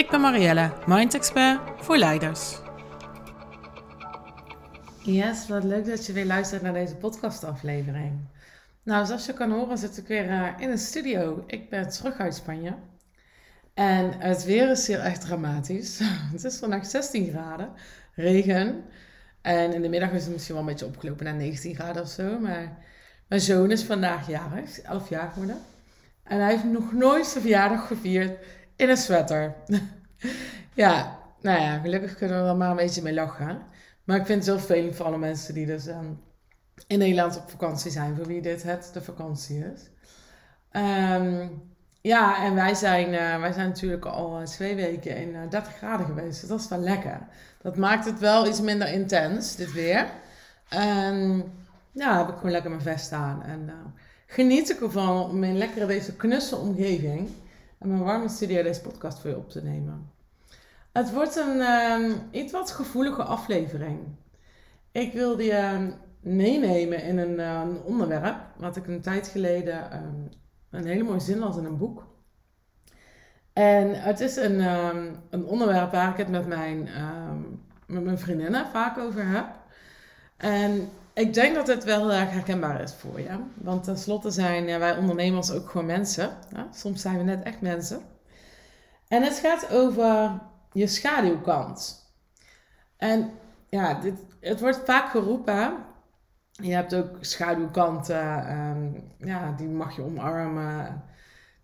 Ik ben Marielle, Mind Expert voor leiders. Yes, wat leuk dat je weer luistert naar deze podcastaflevering. Nou, zoals je kan horen zit ik weer uh, in een studio. Ik ben terug uit Spanje. En het weer is hier echt dramatisch. Het is vandaag 16 graden, regen. En in de middag is het misschien wel een beetje opgelopen naar 19 graden of zo. Maar mijn zoon is vandaag jarig, 11 jaar geworden. En hij heeft nog nooit zijn verjaardag gevierd in een sweater. ja, nou ja, gelukkig kunnen we er maar een beetje mee lachen. Maar ik vind het vervelend voor alle mensen die dus um, in Nederland op vakantie zijn, voor wie dit het de vakantie is. Um, ja, en wij zijn, uh, wij zijn natuurlijk al twee weken in uh, 30 graden geweest. Dus dat is wel lekker. Dat maakt het wel iets minder intens, dit weer. En ja, heb ik gewoon lekker mijn vest aan. En geniet ik ervan om in lekkere deze knusse omgeving en mijn warme studio deze podcast voor je op te nemen. Het wordt een um, iets wat gevoelige aflevering. Ik wilde je meenemen in een, een, onderwerp wat ik een tijd geleden um, een hele mooie zin las in een boek. En het is een, um, een onderwerp waar ik het met mijn, met mijn vriendinnen vaak over heb. En ik denk dat het wel erg herkenbaar is voor je. Want tenslotte zijn wij ondernemers ook gewoon mensen. Soms zijn we net echt mensen. En het gaat over je schaduwkant. En ja, dit, het wordt vaak geroepen. Je hebt ook schaduwkanten. Um, ja, die mag je omarmen.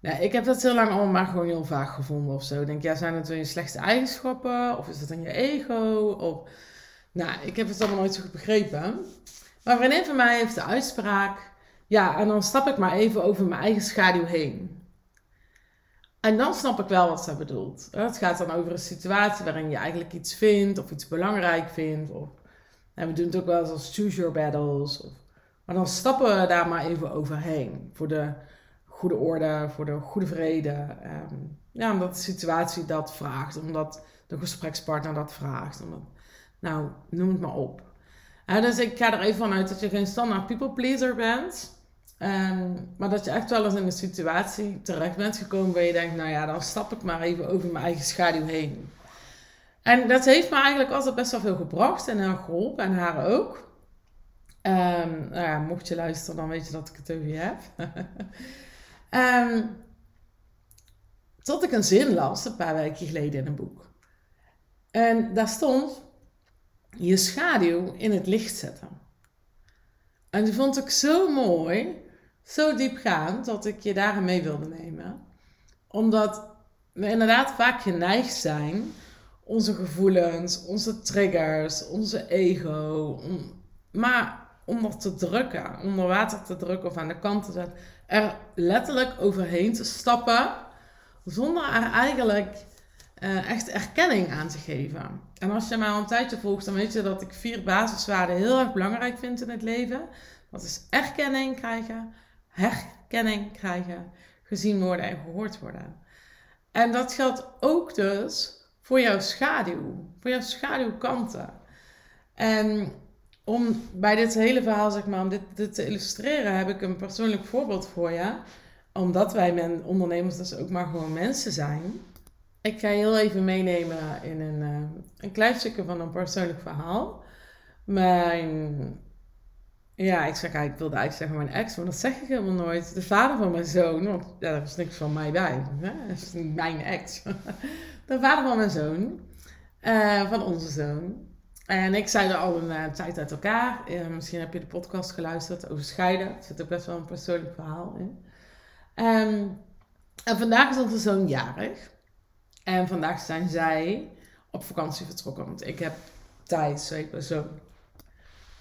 Ik heb dat heel lang allemaal maar gewoon heel vaag gevonden of zo. Ik denk, ja, zijn het dan je slechtste eigenschappen? Of is het dan je ego? Of... Nou, ik heb het allemaal nooit zo goed begrepen. Maar vriendin van mij heeft de uitspraak: ja, en dan stap ik maar even over mijn eigen schaduw heen. En dan snap ik wel wat ze bedoelt. Het gaat dan over een situatie waarin je eigenlijk iets vindt of iets belangrijk vindt. Of, en we doen het ook wel eens als choose your battles. Of, maar dan stappen we daar maar even overheen. Voor de goede orde, voor de goede vrede. Um, ja, omdat de situatie dat vraagt. Omdat de gesprekspartner dat vraagt. Omdat, nou, noem het maar op. Dus ik ga er even vanuit dat je geen standaard people pleaser bent. Um, maar dat je echt wel eens in een situatie terecht bent gekomen waar je denkt, nou ja, dan stap ik maar even over mijn eigen schaduw heen. En dat heeft me eigenlijk altijd best wel veel gebracht en heel geholpen en haar ook. Um, nou ja, mocht je luisteren, dan weet je dat ik het over je heb. um, tot ik een zin las, een paar weken geleden in een boek. En daar stond, je schaduw in het licht zetten. En die vond ik zo mooi, zo diepgaand, dat ik je daarin mee wilde nemen. Omdat we inderdaad vaak geneigd zijn onze gevoelens, onze triggers, onze ego, om, maar onder te drukken, onder water te drukken of aan de kant te zetten, er letterlijk overheen te stappen, zonder er eigenlijk uh, echt erkenning aan te geven. En als je mij al een tijdje volgt, dan weet je dat ik vier basiswaarden heel erg belangrijk vind in het leven. Dat is erkenning krijgen, herkenning krijgen, gezien worden en gehoord worden. En dat geldt ook dus voor jouw schaduw, voor jouw schaduwkanten. En om bij dit hele verhaal, zeg maar, om dit, dit te illustreren, heb ik een persoonlijk voorbeeld voor je. Omdat wij men, ondernemers dus ook maar gewoon mensen zijn. Ik ga heel even meenemen in een, uh, een klein stukje van een persoonlijk verhaal. Mijn, ja, ik, zeg, ik wilde eigenlijk zeggen mijn ex, maar dat zeg ik helemaal nooit. De vader van mijn zoon, want ja, daar is niks van mij bij. Dat is niet mijn ex. De vader van mijn zoon, uh, van onze zoon. En ik zei er al een uh, tijd uit elkaar. Misschien heb je de podcast geluisterd over scheiden. Er zit ook best wel een persoonlijk verhaal in. Um, en vandaag is onze zoon jarig. En vandaag zijn zij op vakantie vertrokken. Want ik heb tijd, ik ben zo.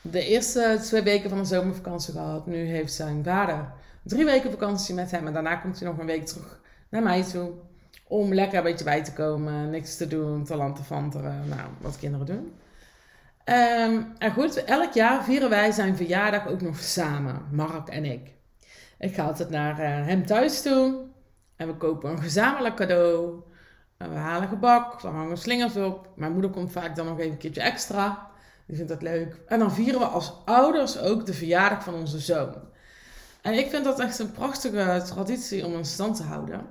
De eerste twee weken van de zomervakantie gehad. Nu heeft zijn vader drie weken vakantie met hem. En daarna komt hij nog een week terug naar mij toe. Om lekker een beetje bij te komen, niks te doen, te land te vanteren. Nou, wat kinderen doen. Ehm, en goed, elk jaar vieren wij zijn verjaardag ook nog samen, Mark en ik. Ik ga altijd naar uh, hem thuis toe en we kopen een gezamenlijk cadeau. We halen gebak, dan hangen slingers op. Mijn moeder komt vaak dan nog even een keertje extra. Die vindt dat leuk. En dan vieren we als ouders ook de verjaardag van onze zoon. En ik vind dat echt een prachtige traditie om in stand te houden.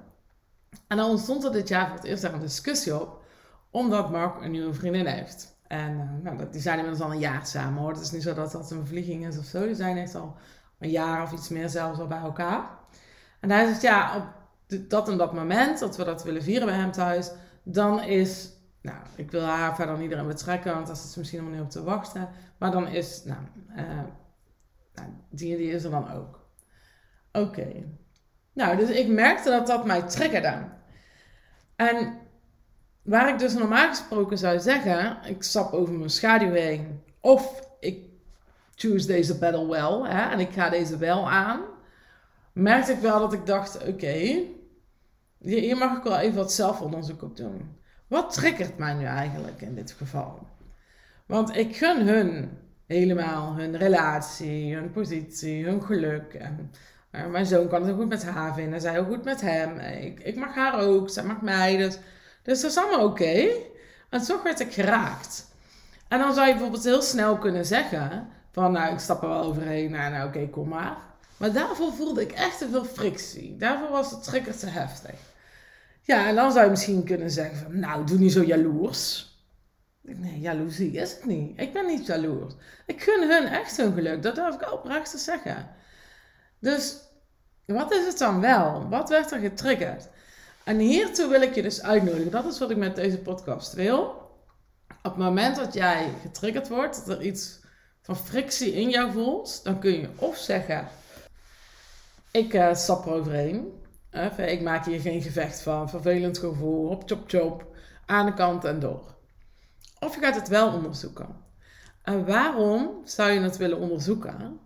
En dan ontstond er dit jaar voor het eerst daar een discussie op, omdat Mark een nieuwe vriendin heeft. En uh, nou, die zijn inmiddels al een jaar samen hoor. Het is niet zo dat dat een vlieging is of zo. Die zijn echt al een jaar of iets meer zelfs al bij elkaar. En hij zegt ja, op dat en dat moment dat we dat willen vieren bij hem thuis, dan is, nou, ik wil haar verder niet erin betrekken, want dat is misschien helemaal niet op te wachten. Maar dan is, nou, uh, nou die, is er dan ook. Oké. Nou, dus ik merkte dat dat mij triggerde. En waar ik dus normaal gesproken zou zeggen, ik stap over mijn schaduw heen, of ik choose deze battle wel, en ik ga deze wel aan, merkte ik wel dat ik dacht, oké, hier mag ik wel even wat zelfonderzoek op doen. Wat triggert mij nu eigenlijk in dit geval? Want ik gun hun helemaal hun relatie, hun positie, hun geluk. En uh, mijn zoon kan het ook goed met haar vinden, zij ook goed met hem. Ik, ik mag haar ook, zij mag mij. Dus, dus dat is allemaal oké. En toch werd ik geraakt. En dan zou je bijvoorbeeld heel snel kunnen zeggen: van nou, ik stap er wel overheen. Nou, nou oké, kom maar. Maar daarvoor voelde ik echt te veel frictie. Daarvoor was de trigger te heftig. Ja, en dan zou je misschien kunnen zeggen van, nou, doe niet zo jaloers. Nee, jaloezie is het niet. Ik ben niet jaloers. Ik gun hun echt hun geluk. Dat durf ik oprecht te zeggen. Dus wat is het dan wel? Wat werd er getriggerd? En hiertoe wil ik je dus uitnodigen. Dat is wat ik met deze podcast wil. Op het moment dat jij getriggerd wordt, dat er iets van frictie in jou voelt, dan kun je of zeggen: Ik uh, stap eroverheen. Even, ik maak hier geen gevecht van. Vervelend gevoel. Hop, chop, chop. Aan de kant en door. Of je gaat het wel onderzoeken. En waarom zou je het willen onderzoeken?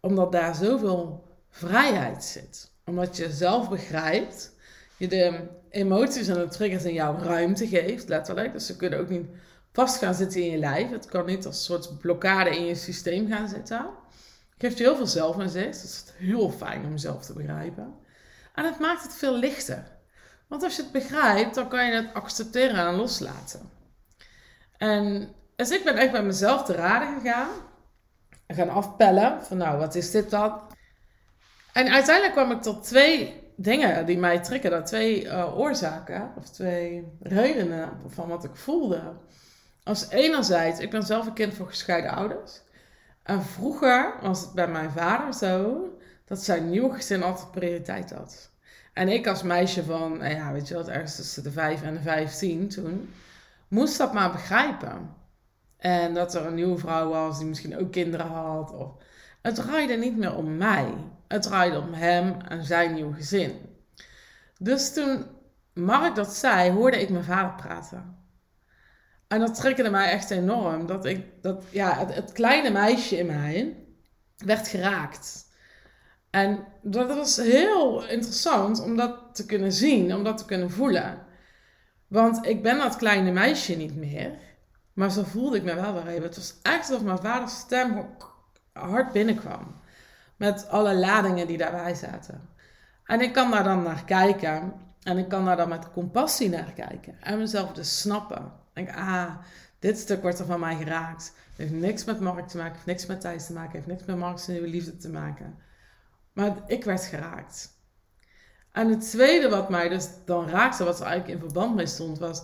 Omdat daar zoveel vrijheid zit. Omdat je zelf begrijpt. Je de emoties en de triggers in jouw ruimte geeft, letterlijk. Dus ze kunnen ook niet vast gaan zitten in je lijf. Het kan niet als een soort blokkade in je systeem gaan zitten. Geeft heel veel zelfinzicht. Het is heel fijn om jezelf te begrijpen. En het maakt het veel lichter. Want als je het begrijpt, dan kan je het accepteren en loslaten. En dus ik ben echt bij mezelf te raden gegaan. En gaan afpellen van nou, wat is dit dan? En uiteindelijk kwam ik tot twee dingen die mij trekken. Twee uh, oorzaken of twee redenen van wat ik voelde. Als enerzijds, ik ben zelf een kind van gescheiden ouders. En vroeger was het bij mijn vader zo dat zijn nieuwe gezin altijd prioriteit had. En ik als meisje van, nou ja, weet je wat, ergens tussen de 5 en de 15 toen, moest dat maar begrijpen. En dat er een nieuwe vrouw was die misschien ook kinderen had. Of... Het draaide niet meer om mij. Het draaide om hem en zijn nieuw gezin. Dus toen Mark dat zei, hoorde ik mijn vader praten. En dat triggerde mij echt enorm. Dat ik, dat, ja, het, kleine meisje in mij werd geraakt. En dat was heel interessant om dat te kunnen zien, om dat te kunnen voelen. Want ik ben dat kleine meisje niet meer. Maar zo voelde ik me wel weer even. Het was echt alsof mijn vaders stem hard binnenkwam. Met alle ladingen die daarbij zaten. En ik kan daar dan naar kijken. En ik kan daar dan met compassie naar kijken. En mezelf dus snappen. Ik ah, dit stuk wordt er van mij geraakt. Het heeft niks met Mark te maken. heeft niks met Thijs te maken. heeft niks met Mark's nieuwe liefde te maken. Maar ik werd geraakt. En het tweede wat mij dus dan raakte, wat er eigenlijk in verband mee stond, was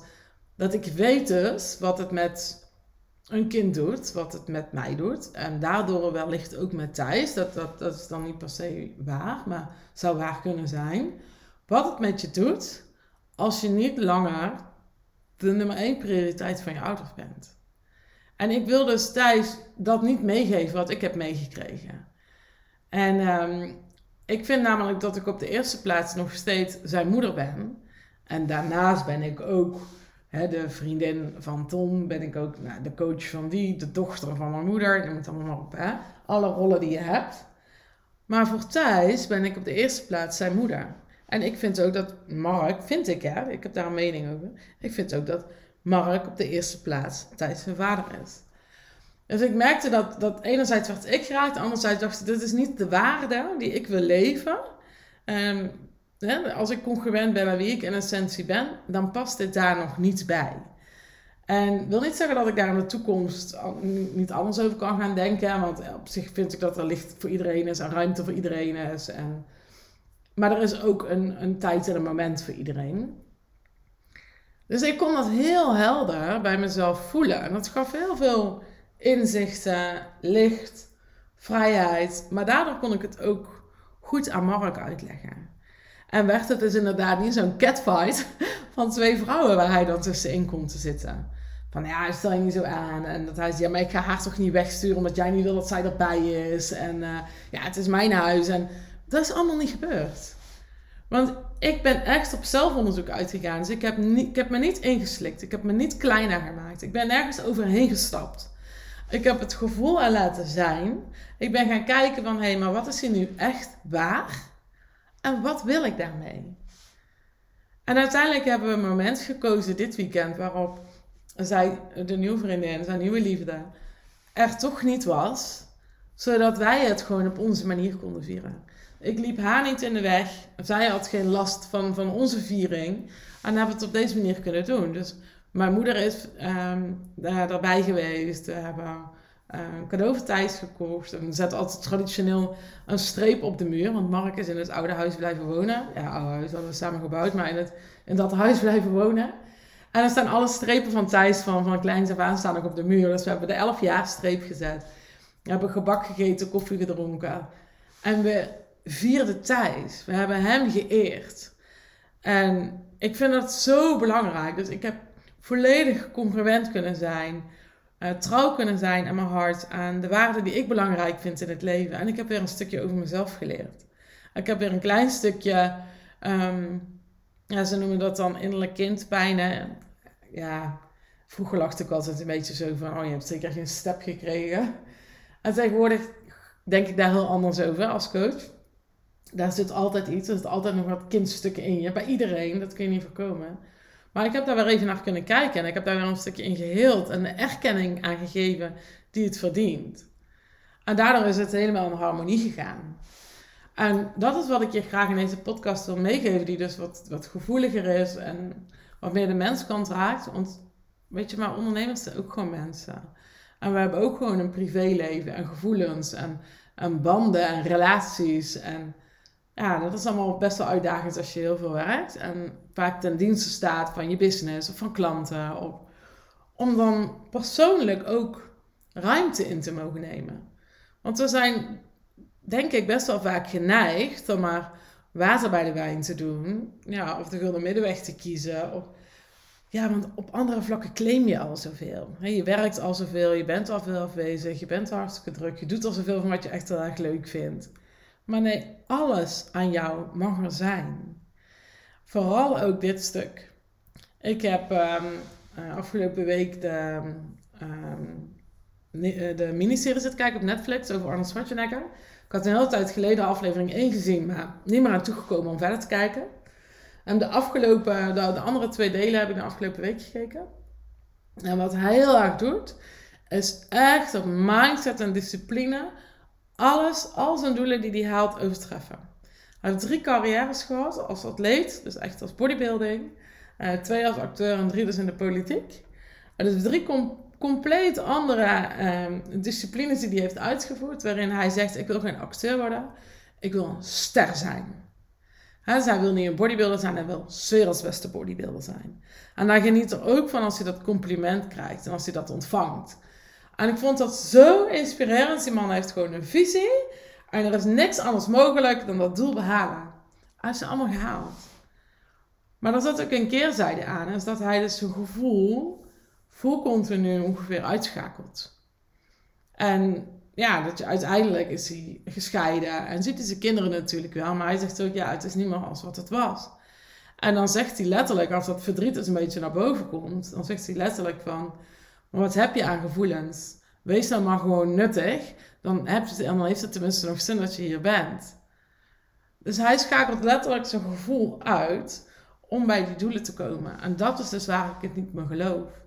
dat ik weet dus wat het met een kind doet, wat het met mij doet. En daardoor wellicht ook met Thijs. Dat, dat, dat is dan niet per se waar, maar zou waar kunnen zijn. Wat het met je doet als je niet langer de nummer één prioriteit van je ouders bent. En ik wil dus Thijs dat niet meegeven wat ik heb meegekregen. En ehm, ik vind namelijk dat ik op de eerste plaats nog steeds zijn moeder ben. En daarnaast ben ik ook hè, de vriendin van Tom, ben ik ook nou, de coach van die, de dochter van mijn moeder. Je moet allemaal op, hè? alle rollen die je hebt. Maar voor Thijs ben ik op de eerste plaats zijn moeder. En ik vind ook dat Mark, vind ik hè, ik heb daar een mening over. Ik vind ook dat Mark op de eerste plaats tijdens zijn vader is. Dus ik merkte dat, dat enerzijds werd ik geraakt, anderzijds dacht ik, dit is niet de waarde die ik wil leven. Um, hè, als ik congruent ben bij wie ik in essentie ben, dan past dit daar nog niet bij. En wil niet zeggen dat ik daar in de toekomst niet anders over kan gaan denken. Want op zich vind ik dat er licht voor iedereen is en ruimte voor iedereen is. En, maar er is ook een, een tijd en een moment voor iedereen. Dus ik kon dat heel helder bij mezelf voelen. En dat gaf heel veel inzichten, licht, vrijheid. Maar daardoor kon ik het ook goed aan Mark uitleggen. En werd het dus inderdaad niet zo'n catfight van twee vrouwen waar hij dan tussenin komt te zitten. Van ja, stel je niet zo aan. En dat hij zegt, ja, maar ik ga haar toch niet wegsturen omdat jij niet wil dat zij erbij is. En uh, ja, het is mijn huis. En dat is allemaal niet gebeurd. Want ik ben echt op zelfonderzoek uitgegaan. Dus ik heb, ik heb me niet ingeslikt. Ik heb me niet kleiner gemaakt. Ik ben nergens overheen gestapt. Ik heb het gevoel er laten zijn. Ik ben gaan kijken van, hé, hey, maar wat is hier nu echt waar? En wat wil ik daarmee? En uiteindelijk hebben we een moment gekozen dit weekend waarop zij, de nieuwe vriendin, zijn nieuwe liefde, er toch niet was, zodat wij het gewoon op onze manier konden vieren. Ik liep haar niet in de weg, zij had geen last van, van onze viering en hebben het op deze manier kunnen doen. Dus mijn moeder is um, daarbij geweest, we hebben een cadeau voor Thijs gekocht. En zetten altijd traditioneel een streep op de muur. Want Mark is in het oude huis blijven wonen. Ja, oude huis hadden we samen gebouwd, maar in, het, in dat huis blijven wonen. En er staan alle strepen van Thijs van, van kleins af aan staan ook op de muur. Dus we hebben de 11 jaar streep gezet. We hebben gebak gegeten, koffie gedronken. En we vierden Thijs. We hebben hem geëerd. En ik vind dat zo belangrijk. Dus ik heb volledig congruent kunnen zijn. Uh, trouw kunnen zijn aan mijn hart. Aan de waarden die ik belangrijk vind in het leven. En ik heb weer een stukje over mezelf geleerd. Ik heb weer een klein stukje... Um, ja, ze noemen dat dan innerlijk kindpijn. Ja, vroeger lachte ik altijd een beetje zo van, oh je hebt zeker geen step gekregen. En tegenwoordig denk ik daar heel anders over als coach. Daar zit altijd iets, er zit altijd nog wat kindstukken in je. Bij iedereen, dat kun je niet voorkomen. Maar ik heb daar weer even naar kunnen kijken en ik heb daar weer een stukje in geheeld en een erkenning aan gegeven die het verdient. En daardoor is het helemaal in harmonie gegaan. En dat is wat ik je graag in deze podcast wil meegeven, die dus wat, wat gevoeliger is en wat meer de menskant raakt. Want weet je, maar ondernemers zijn ook gewoon mensen. En we hebben ook gewoon een privéleven en gevoelens en, en banden en relaties. En ja, dat is allemaal best wel uitdagend als je heel veel werkt. En vaak ten dienste staat van je business of van klanten. Of, om dan persoonlijk ook ruimte in te mogen nemen. Want we zijn denk ik best wel vaak geneigd om maar water bij de wijn te doen. Ja, of de gulden middenweg te kiezen. Ja, want op andere vlakken claim je al zoveel. je werkt al zoveel, je bent al veel afwezig, je bent hartstikke druk, je doet al zoveel van wat je echt heel erg leuk vindt. Maar nee, alles aan jou mag er zijn. Vooral ook dit stuk. Ik heb um, afgelopen week de, um, de miniserie zitten kijken op Netflix over Arnold Schwarzenegger. Ik had een hele tijd geleden aflevering 1 gezien, maar niet meer aan toegekomen om verder te kijken. En de afgelopen, de, de andere twee delen heb ik de afgelopen week gekeken. En wat hij heel erg doet, is echt op mindset en discipline alles, al zijn doelen die hij haalt, overtreffen. Hij heeft drie carrières gehad als atleet, dus echt als bodybuilding. Uh, twee als acteur en drie dus in de politiek. En dus drie compleet andere uh, disciplines die hij heeft uitgevoerd, waarin hij zegt: Ik wil geen acteur worden, ik wil een ster zijn. hij wil niet een bodybuilder zijn, hij wil werelds beste bodybuilder zijn. En hij geniet er ook van als hij dat compliment krijgt en als hij dat ontvangt. En ik vond dat zo inspirerend. Die man heeft gewoon een visie. En er is niks anders mogelijk dan dat doel behalen. Hij heeft ze allemaal gehaald. Maar er zat ook een keerzijde aan. Is dat hij dus zijn gevoel vol continu ongeveer uitschakelt. En ja, dat je, uiteindelijk is hij gescheiden. En ziet hij zijn kinderen natuurlijk wel. Maar hij zegt ook, ja, het is niet meer als wat het was. En dan zegt hij letterlijk, als dat verdriet dus een beetje naar boven komt. Dan zegt hij letterlijk van wat heb je aan gevoelens? Wees dan maar gewoon nuttig. Dan, heb je, heeft het tenminste nog zin dat je hier bent. Dus hij schakelt letterlijk zijn gevoel uit om bij die doelen te komen. En dat is dus waar ik het niet meer geloof.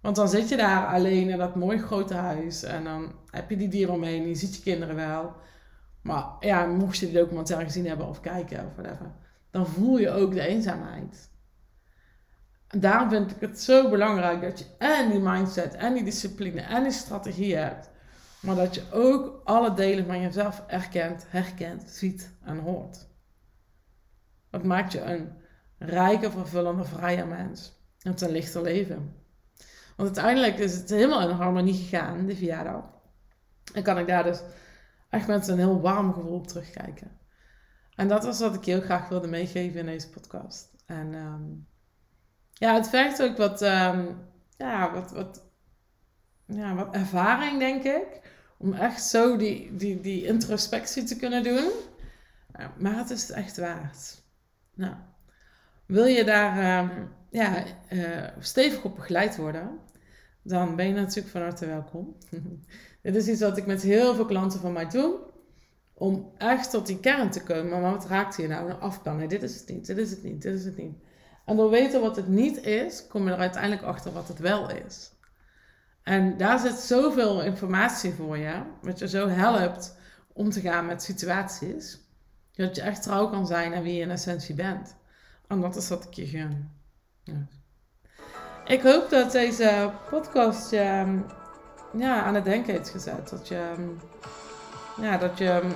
Want dan zit je daar alleen in dat mooie grote huis. En dan heb je die dieren omheen. Je ziet je kinderen wel. Maar ja, mocht je die documentaire gezien hebben of kijken of whatever. Dan voel je ook de eenzaamheid. Daarom vind ik het zo belangrijk dat je en die mindset en die discipline en die strategie hebt. Maar dat je ook alle delen van jezelf erkent, herkent, ziet en hoort. Dat maakt je een rijke, vervullende, vrije mens. Het is een lichter leven. Want uiteindelijk is het helemaal in harmonie gegaan, die verjaardag. En kan ik daar dus echt met een heel warm gevoel op terugkijken. En dat was wat ik heel graag wilde meegeven in deze podcast. En ehm, ja, het vergt ook wat, um, ja, wat, wat, ja, wat ervaring, denk ik. Om echt zo die, die, die introspectie te kunnen doen. Maar het is het echt waard. Nou, wil je daar ehm, ja, uh, stevig op begeleid worden, dan ben je natuurlijk van harte welkom. Dit is iets wat ik met heel veel klanten van mij doe. Om echt tot die kern te komen. Maar wat raakt je nou? Een afplannen. Dit is het niet, dit is het niet, dit is het niet. En door weten wat het niet is, kom je er uiteindelijk achter wat het wel is. En daar zit zoveel informatie voor je, wat je zo helpt om te gaan met situaties, dat je echt trouw kan zijn aan wie je in essentie bent. En dat is wat ik je gun. Ja. Ik hoop dat deze podcast je ehm, ja, aan het denken heeft gezet. Dat je, ehm, ja, dat je ehm,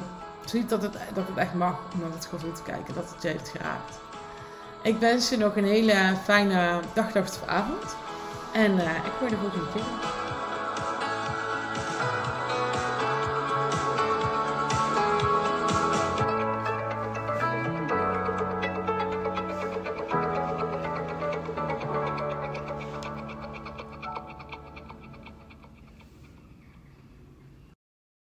ziet dat het, dat het echt mag om naar het gevoel te kijken, dat het je heeft geraakt. Ik wens je nog een hele fijne dag, dag of avond. En uh, ik hoor de volgende keer.